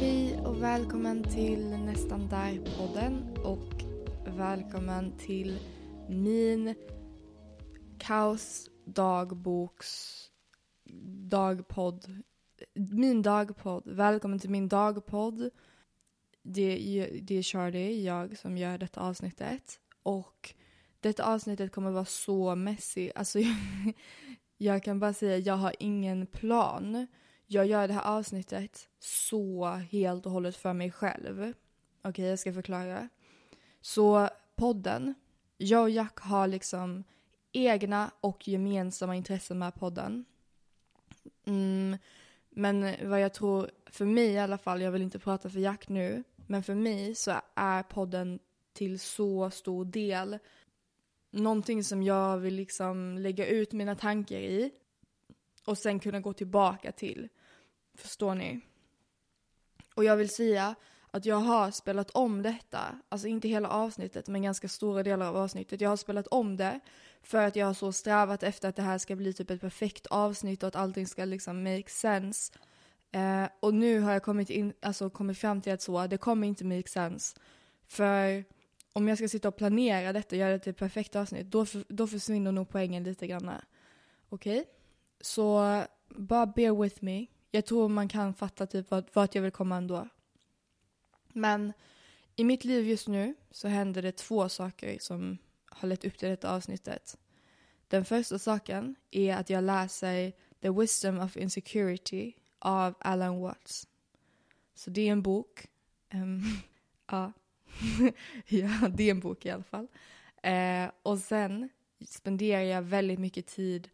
Hej och välkommen till Nästan där-podden och välkommen till min kaos dagboks dagpodd. Min dagpodd. Välkommen till min dagpodd. Det, det är Charlie, jag, som gör detta avsnittet. Och detta avsnittet kommer vara så messy. Alltså, jag, jag kan bara säga, jag har ingen plan jag gör det här avsnittet så helt och hållet för mig själv. Okej, okay, jag ska förklara. Så podden, jag och Jack har liksom egna och gemensamma intressen med podden. Mm, men vad jag tror, för mig i alla fall, jag vill inte prata för Jack nu, men för mig så är podden till så stor del någonting som jag vill liksom lägga ut mina tankar i och sen kunna gå tillbaka till. Förstår ni? Och jag vill säga att jag har spelat om detta, alltså inte hela avsnittet men ganska stora delar av avsnittet. Jag har spelat om det för att jag har så strävat efter att det här ska bli typ ett perfekt avsnitt och att allting ska liksom make sense. Eh, och nu har jag kommit, in, alltså kommit fram till att så, det kommer inte make sense. För om jag ska sitta och planera detta och göra det till ett perfekt avsnitt, då, för, då försvinner nog poängen lite grann. Okej? Okay? Så bara bear with me. Jag tror man kan fatta typ vart, vart jag vill komma ändå. Men i mitt liv just nu så händer det två saker som har lett upp till detta avsnittet. Den första saken är att jag läser The Wisdom of Insecurity av Alan Watts. Så det är en bok. Um, ja. ja, det är en bok i alla fall. Eh, och sen spenderar jag väldigt mycket tid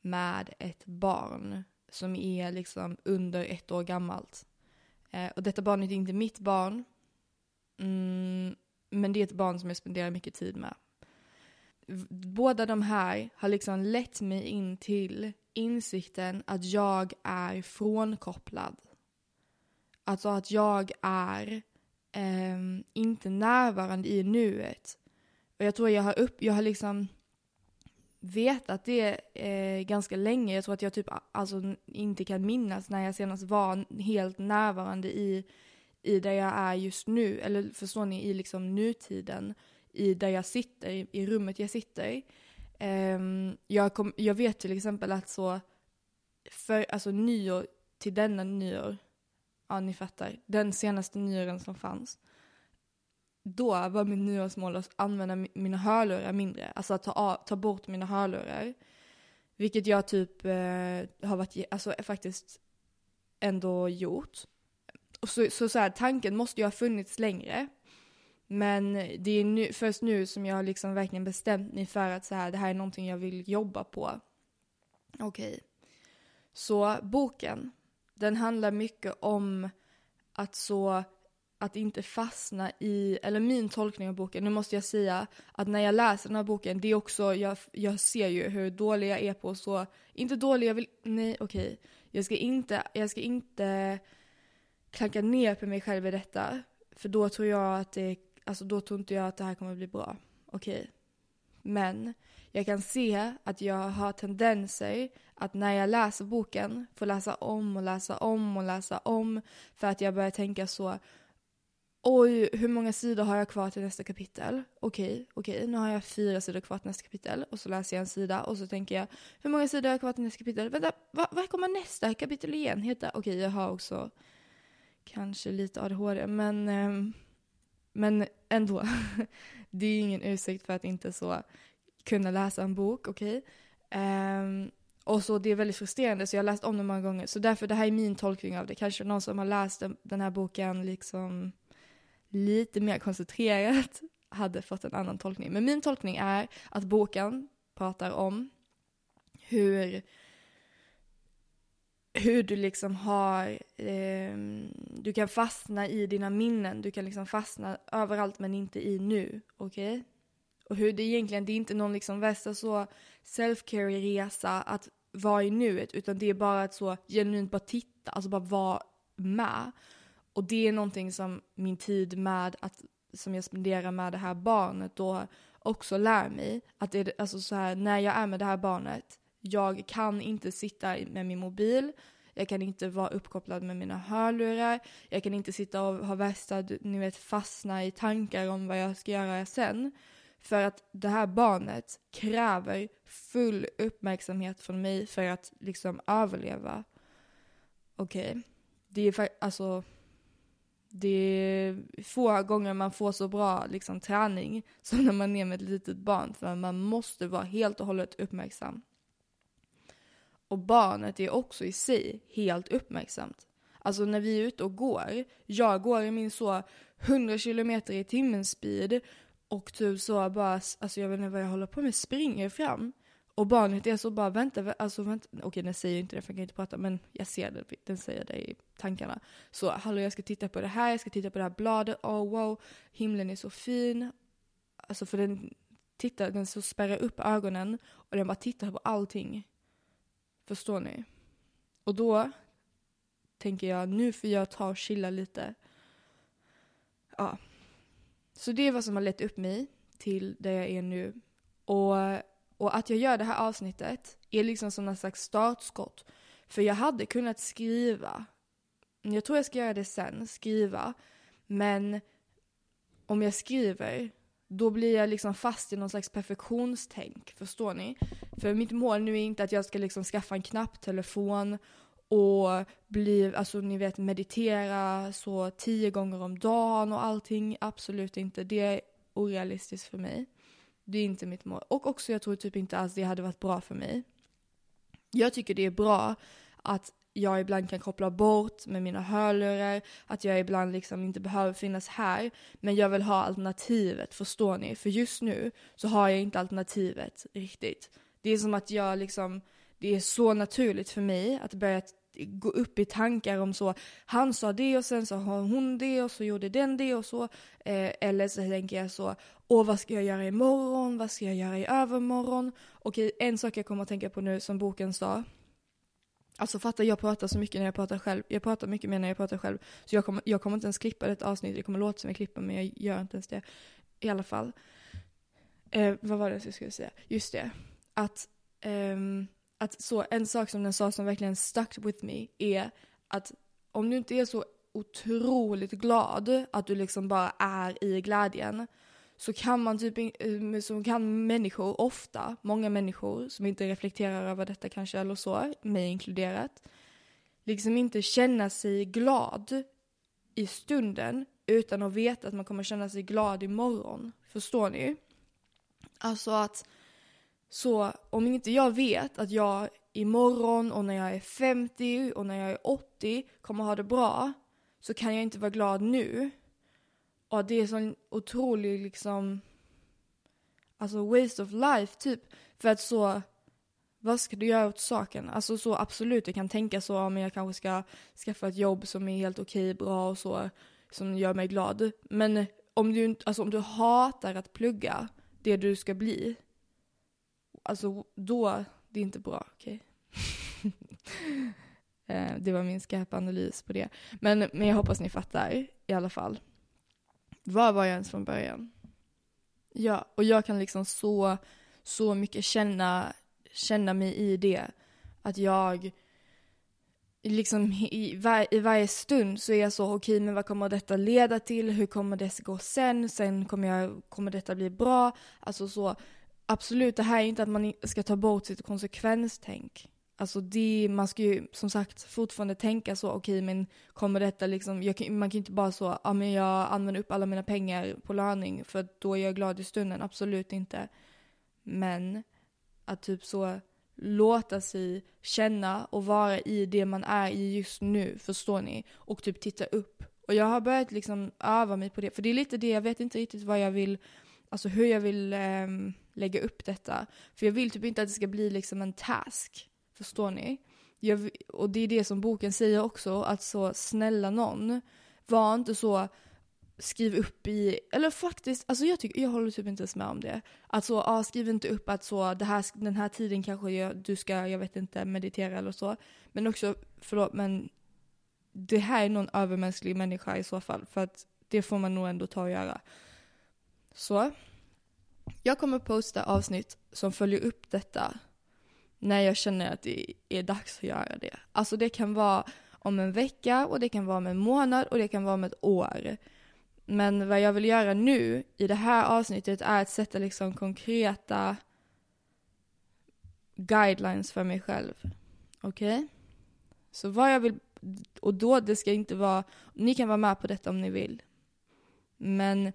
med ett barn som är liksom under ett år gammalt. Eh, och detta barnet är inte mitt barn, mm, men det är ett barn som jag spenderar mycket tid med. Båda de här har liksom lett mig in till insikten att jag är frånkopplad. Alltså att jag är eh, inte närvarande i nuet. Och jag tror jag har upp, jag har liksom vetat det eh, ganska länge. Jag tror att jag typ alltså, inte kan minnas när jag senast var helt närvarande i, i där jag är just nu. Eller förstår ni, i liksom nutiden. I där jag sitter, i, i rummet jag sitter. Eh, jag, kom, jag vet till exempel att så, för alltså nyår till denna nyår, ja ni fattar, den senaste nyåren som fanns då var mitt nyårsmål att använda mina hörlurar mindre. Alltså att ta, ta bort mina hörlurar. Vilket jag typ eh, har varit, alltså eh, faktiskt ändå gjort. Och så, så, så här, tanken måste ju ha funnits längre. Men det är nu, först nu som jag har liksom verkligen bestämt mig för att så här, det här är någonting jag vill jobba på. Okej. Okay. Så boken, den handlar mycket om att så att inte fastna i, eller min tolkning av boken, nu måste jag säga att när jag läser den här boken, det är också, jag, jag ser ju hur dålig jag är på så, inte dålig, jag vill, nej okej, okay. jag ska inte, jag ska inte klanka ner på mig själv i detta, för då tror jag att det, alltså då tror inte jag att det här kommer bli bra, okej. Okay. Men jag kan se att jag har tendenser att när jag läser boken, få läsa om och läsa om och läsa om, för att jag börjar tänka så, oj, hur många sidor har jag kvar till nästa kapitel? Okej, okej, nu har jag fyra sidor kvar till nästa kapitel. Och så läser jag en sida och så tänker jag, hur många sidor har jag kvar till nästa kapitel? Vänta, vad, vad kommer nästa kapitel igen heta? Okej, jag har också kanske lite ADHD, men, eh, men ändå. det är ingen ursäkt för att inte så kunna läsa en bok, okej? Eh, och så det är väldigt frustrerande, så jag har läst om det många gånger. Så därför, det här är min tolkning av det. Kanske någon som har läst den här boken liksom lite mer koncentrerat hade fått en annan tolkning. Men min tolkning är att boken pratar om hur hur du liksom har, eh, du kan fastna i dina minnen, du kan liksom fastna överallt men inte i nu, okej? Okay? Och hur det egentligen, det är inte någon liksom värsta så self-care-resa att vara i nuet, utan det är bara att så genuint bara titta, alltså bara vara med. Och det är någonting som min tid med att, som jag spenderar med det här barnet då också lär mig. Att det, alltså så här, när jag är med det här barnet, jag kan inte sitta med min mobil, jag kan inte vara uppkopplad med mina hörlurar, jag kan inte sitta och ha värsta, ni vet, fastna i tankar om vad jag ska göra sen. För att det här barnet kräver full uppmärksamhet från mig för att liksom överleva. Okej, okay. det är alltså det är få gånger man får så bra liksom, träning som när man är med ett litet barn. För man måste vara helt och hållet uppmärksam. Och barnet är också i sig helt uppmärksamt. Alltså när vi är ute och går, jag går i min så 100 km i timmen speed och typ så bara, alltså jag vet inte vad jag håller på med, springer fram. Och barnet är så bara, vänta, alltså vänta, okej den säger inte det för jag kan inte prata, men jag ser det, den säger det i tankarna. Så hallå jag ska titta på det här, jag ska titta på det här bladet, oh wow, himlen är så fin. Alltså för den tittar, den så spärrar upp ögonen och den bara tittar på allting. Förstår ni? Och då tänker jag, nu får jag ta och chilla lite. Ja. Så det är vad som har lett upp mig till där jag är nu. Och och att jag gör det här avsnittet är liksom som en slags startskott. För jag hade kunnat skriva, jag tror jag ska göra det sen, skriva, men om jag skriver, då blir jag liksom fast i någon slags perfektionstänk, förstår ni? För mitt mål nu är inte att jag ska liksom skaffa en knapptelefon och bli, alltså ni vet meditera så tio gånger om dagen och allting, absolut inte. Det är orealistiskt för mig. Det är inte mitt mål. Och också jag tror typ inte alls det hade varit bra för mig. Jag tycker det är bra att jag ibland kan koppla bort med mina hörlurar, att jag ibland liksom inte behöver finnas här. Men jag vill ha alternativet, förstår ni? För just nu så har jag inte alternativet riktigt. Det är som att jag liksom, det är så naturligt för mig att börja gå upp i tankar om så, han sa det och sen så har hon det och så gjorde den det och så. Eh, eller så tänker jag så, åh vad ska jag göra imorgon, vad ska jag göra i övermorgon? Okej, en sak jag kommer att tänka på nu som boken sa, Alltså fatta, jag pratar så mycket när jag pratar själv. Jag pratar mycket mer när jag pratar själv. Så jag kommer, jag kommer inte ens klippa ett avsnitt. Det kommer låta som jag klipper men jag gör inte ens det. I alla fall. Eh, vad var det jag skulle säga? Just det. Att ehm, att så en sak som den sa som verkligen stuck with me är att om du inte är så otroligt glad att du liksom bara är i glädjen så kan man typ, eh, så kan människor ofta, många människor som inte reflekterar över detta kanske eller så, mig inkluderat, liksom inte känna sig glad i stunden utan att veta att man kommer känna sig glad imorgon. Förstår ni? Alltså att så om inte jag vet att jag imorgon och när jag är 50 och när jag är 80 kommer ha det bra så kan jag inte vara glad nu. Och det är sån otrolig liksom, alltså waste of life typ. För att så, vad ska du göra åt saken? Alltså så absolut, jag kan tänka så, men jag kanske ska skaffa ett jobb som är helt okej, bra och så, som gör mig glad. Men om du, alltså om du hatar att plugga det du ska bli, alltså då, det är inte bra, okej? Okay? Eh, det var min skarpa analys på det. Men, men jag hoppas ni fattar i alla fall. Vad var jag ens från början? Ja, och jag kan liksom så, så mycket känna, känna mig i det. Att jag, liksom i, var, i varje stund så är jag så, okej okay, men vad kommer detta leda till? Hur kommer det gå sen? Sen kommer, jag, kommer detta bli bra? Alltså så, absolut, det här är inte att man ska ta bort sitt konsekvenstänk. Alltså det, man ska ju som sagt fortfarande tänka så, okej okay, men kommer detta liksom, jag, man kan ju inte bara så, ja men jag använder upp alla mina pengar på löning för då är jag glad i stunden, absolut inte. Men att typ så låta sig känna och vara i det man är i just nu, förstår ni? Och typ titta upp. Och jag har börjat liksom öva mig på det, för det är lite det, jag vet inte riktigt vad jag vill, alltså hur jag vill um, lägga upp detta. För jag vill typ inte att det ska bli liksom en task. Förstår ni? Jag, och det är det som boken säger också, att så snälla någon, var inte så skriv upp i, eller faktiskt, alltså jag tycker, jag håller typ inte ens med om det. Att så, ah, skriv inte upp att så, det här, den här tiden kanske jag, du ska, jag vet inte, meditera eller så. Men också, förlåt men det här är någon övermänsklig människa i så fall, för att det får man nog ändå ta och göra. Så, jag kommer posta avsnitt som följer upp detta. när jag känner att det är dags att göra det. Alltså det kan vara om en vecka och det kan vara om en månad och det kan vara om ett år. Men vad jag vill göra nu i det här avsnittet är att sätta liksom konkreta guidelines för mig själv. Okej? Okay? Så vad jag vill, och då det ska inte vara, ni kan vara med på detta om ni vill. Men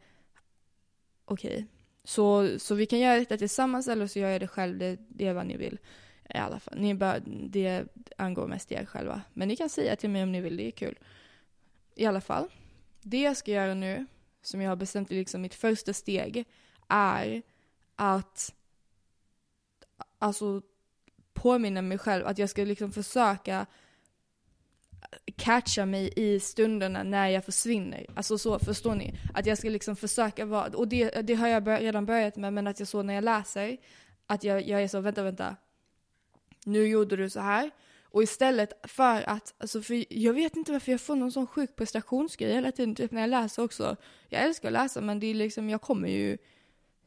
okej. Okay. Så, så vi kan göra detta tillsammans eller så gör jag det själv, det, det är vad ni vill. I alla fall, ni bör, det angår mest er själva. Men ni kan säga till mig om ni vill, det är kul. I alla fall, det jag ska göra nu, som jag har bestämt är liksom mitt första steg, är att alltså påminna mig själv att jag ska liksom försöka catcha mig i stunderna när jag försvinner. Alltså så, förstår ni? Att jag ska liksom försöka vara, och det, det har jag bör, redan börjat med, men att jag så när jag läser, att jag, jag är så, vänta, vänta. Nu gjorde du så här. Och istället för att, alltså för jag vet inte varför jag får någon sån sjuk prestationsgrej hela tiden, typ när jag läser också. Jag älskar att läsa men det är liksom, jag kommer ju,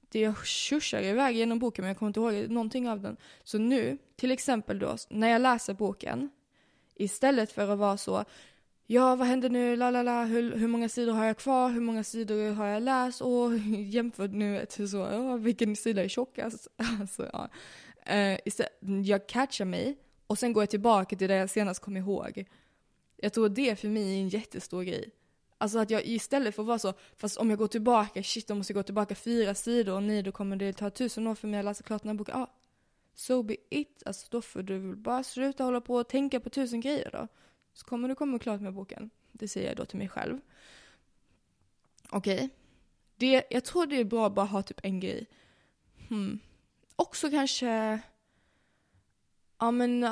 det jag tjursar iväg genom boken men jag kommer inte ihåg någonting av den. Så nu, till exempel då, när jag läser boken, Istället för att vara så, ja vad händer nu, la la la, hur, hur många sidor har jag kvar, hur många sidor har jag läst och jämfört nu till typ så, ja, vilken sida är tjockast? alltså, ja. Uh, istället, jag catchar mig och sen går jag tillbaka till det jag senast kom ihåg. Jag tror det för mig är en jättestor grej. Alltså att jag istället för att vara så, fast om jag går tillbaka, shit då måste jag gå tillbaka fyra sidor och nej då kommer det ta tusen år för mig att läsa klart den här boken. Ja, so be it. Alltså då får du väl bara sluta hålla på och tänka på tusen grejer då. Så kommer du komma klart med boken. Det säger jag då till mig själv. Okej. Okay. jag tror det är bra att bara ha typ en grej. Hmm. Också kanske, ja men,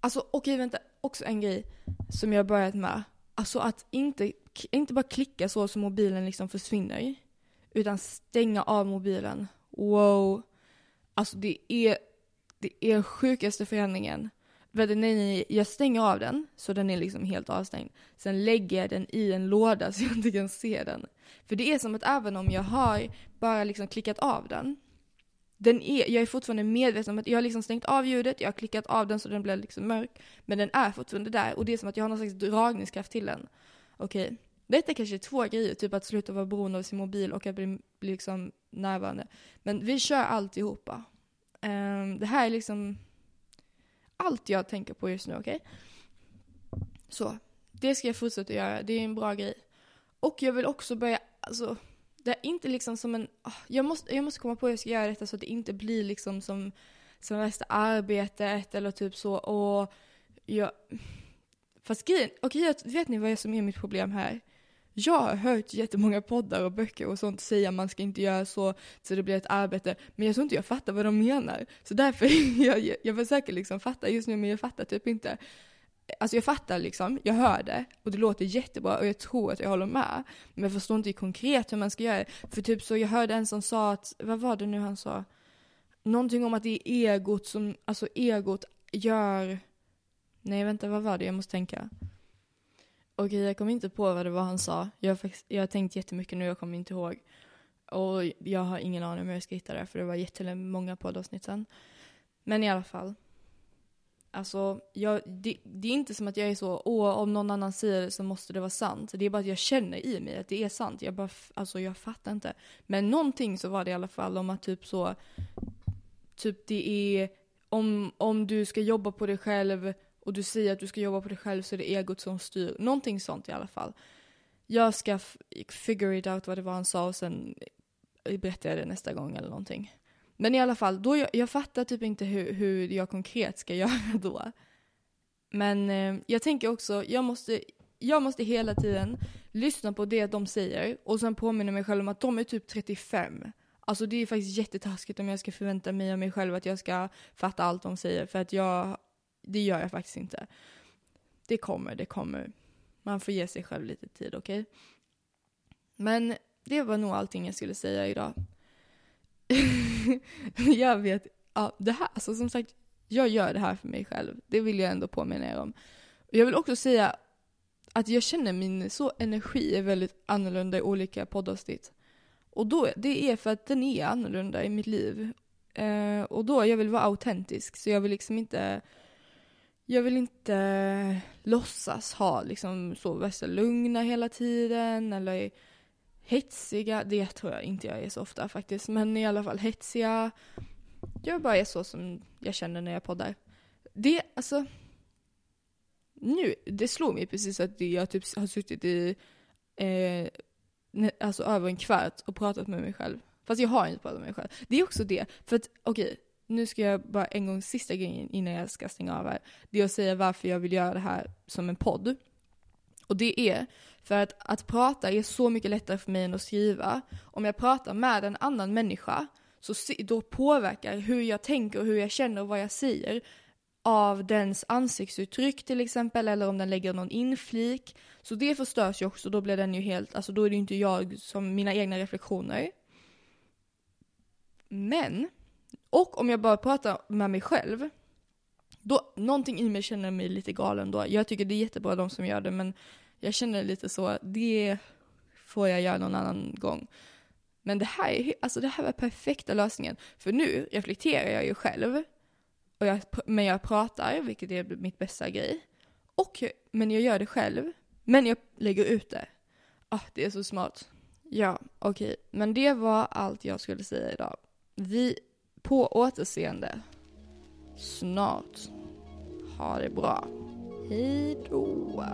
alltså okej okay, vänta, också en grej som jag har börjat med. Alltså att inte, inte bara klicka så som mobilen liksom försvinner. Utan stänga av mobilen. Wow. Alltså det är det är sjukaste förändringen. nej, nej, jag stänger av den så den är liksom helt avstängd. Sen lägger jag den i en låda så jag inte kan se den. För det är som att även om jag har bara liksom klickat av den, den är, jag är fortfarande medveten om att jag har liksom stängt av ljudet, jag har klickat av den så den blir liksom mörk, men den är fortfarande där och det är som att jag har någon slags dragningskraft till den. Okej, okay. detta kanske är två grejer, typ att sluta vara beroende av sin mobil och att bli, bli liksom närvarande. Men vi kör alltihopa. Um, det här är liksom allt jag tänker på just nu, okej? Okay? Så, det ska jag fortsätta göra. Det är en bra grej. Och jag vill också börja, alltså, det är inte liksom som en, ah, jag måste, jag måste komma på hur jag ska göra detta så att det inte blir liksom som, som värsta arbetet eller typ så, och jag, fast grejen, okej, okay, vet ni vad som är mitt problem här? Jag har hört jättemånga poddar och böcker och sånt säga att man ska inte göra så så det blir ett arbete. Men jag tror inte jag fattar vad de menar. Så därför, jag, jag försöker liksom fatta just nu men jag fattar typ inte. Alltså jag fattar liksom, jag hör det och det låter jättebra och jag tror att jag håller med. Men jag förstår inte konkret hur man ska göra det. För typ så, jag hörde en som sa att, vad var det nu han sa? Någonting om att det är egot som, alltså egot gör, nej vänta vad var det, jag måste tänka. Okej, jag kommer inte på vad det var han sa. Jag har, faktiskt, jag har tänkt jättemycket nu, jag kommer inte ihåg. Och jag har ingen aning om hur jag ska hitta det, för det var jättemånga poddavsnitt sen. Men i alla fall. Alltså, jag, det, det, är inte som att jag är så, åh, om någon annan säger det så måste det vara sant. Det är bara att jag känner i mig att det är sant. Jag bara, alltså jag fattar inte. Men någonting så var det i alla fall om att typ så, typ det är, om, om du ska jobba på dig själv och du säger att du ska jobba på dig själv så är det egot som styr. Någonting sånt i alla fall. Jag ska figure it out vad det var han sa och sen berättar jag det nästa gång eller någonting. Men i alla fall, då jag, jag fattar typ inte hur, hur jag konkret ska göra då. Men eh, jag tänker också, jag måste, jag måste hela tiden lyssna på det de säger och sen påminna mig själv om att de är typ 35. Alltså det är faktiskt jättetaskigt om jag ska förvänta mig av mig själv att jag ska fatta allt de säger för att jag det gör jag faktiskt inte. Det kommer, det kommer. Man får ge sig själv lite tid, okej? Okay? Men det var nog allting jag skulle säga idag. jag vet, ja, det här, alltså som sagt, jag gör det här för mig själv. Det vill jag ändå påminna er om. Jag vill också säga att jag känner min så energi är väldigt annorlunda i olika poddavsnitt. Och då, det är för att den är annorlunda i mitt liv Eh, och då, jag vill vara autentisk, så jag vill liksom inte jag vill inte eh, låtsas ha liksom så värsta lugna hela tiden eller hetsiga. Det tror jag inte jag är så ofta faktiskt, men i alla fall hetsiga. Jag bara är så som jag känner när jag poddar. Det, alltså. Nu, det slog mig precis att jag typ har suttit i eh, alltså över en kvart och pratat med mig själv. Fast jag har inte pratat med mig själv. Det är också det, för att okej, okay, nu ska jag bara en gång sista grejen innan jag ska stänga av här. Det är att säga varför jag vill göra det här som en podd. Och det är för att att prata är så mycket lättare för mig än att skriva. Om jag pratar med en annan människa så då påverkar hur jag tänker och hur jag känner och vad jag säger av dens ansiktsuttryck till exempel, eller om den lägger någon inflik. Så det förstörs ju också, då blir den ju helt, alltså då är det ju inte jag som mina egna reflektioner. Men, och om jag bara pratar med mig själv, då, någonting i mig känner mig lite galen då. Jag tycker det är jättebra de som gör det, men jag känner lite så, det får jag göra någon annan gång. Men det här, är, alltså det här var perfekta lösningen. För nu reflekterar jag ju själv. Och jag, men jag pratar, vilket är mitt bästa grej. Och, men jag gör det själv. Men jag lägger ut det. Ah, det är så smart. Ja, okej. Okay. Men det var allt jag skulle säga idag. Vi, på återseende. Snart. Ha det bra. Hej då.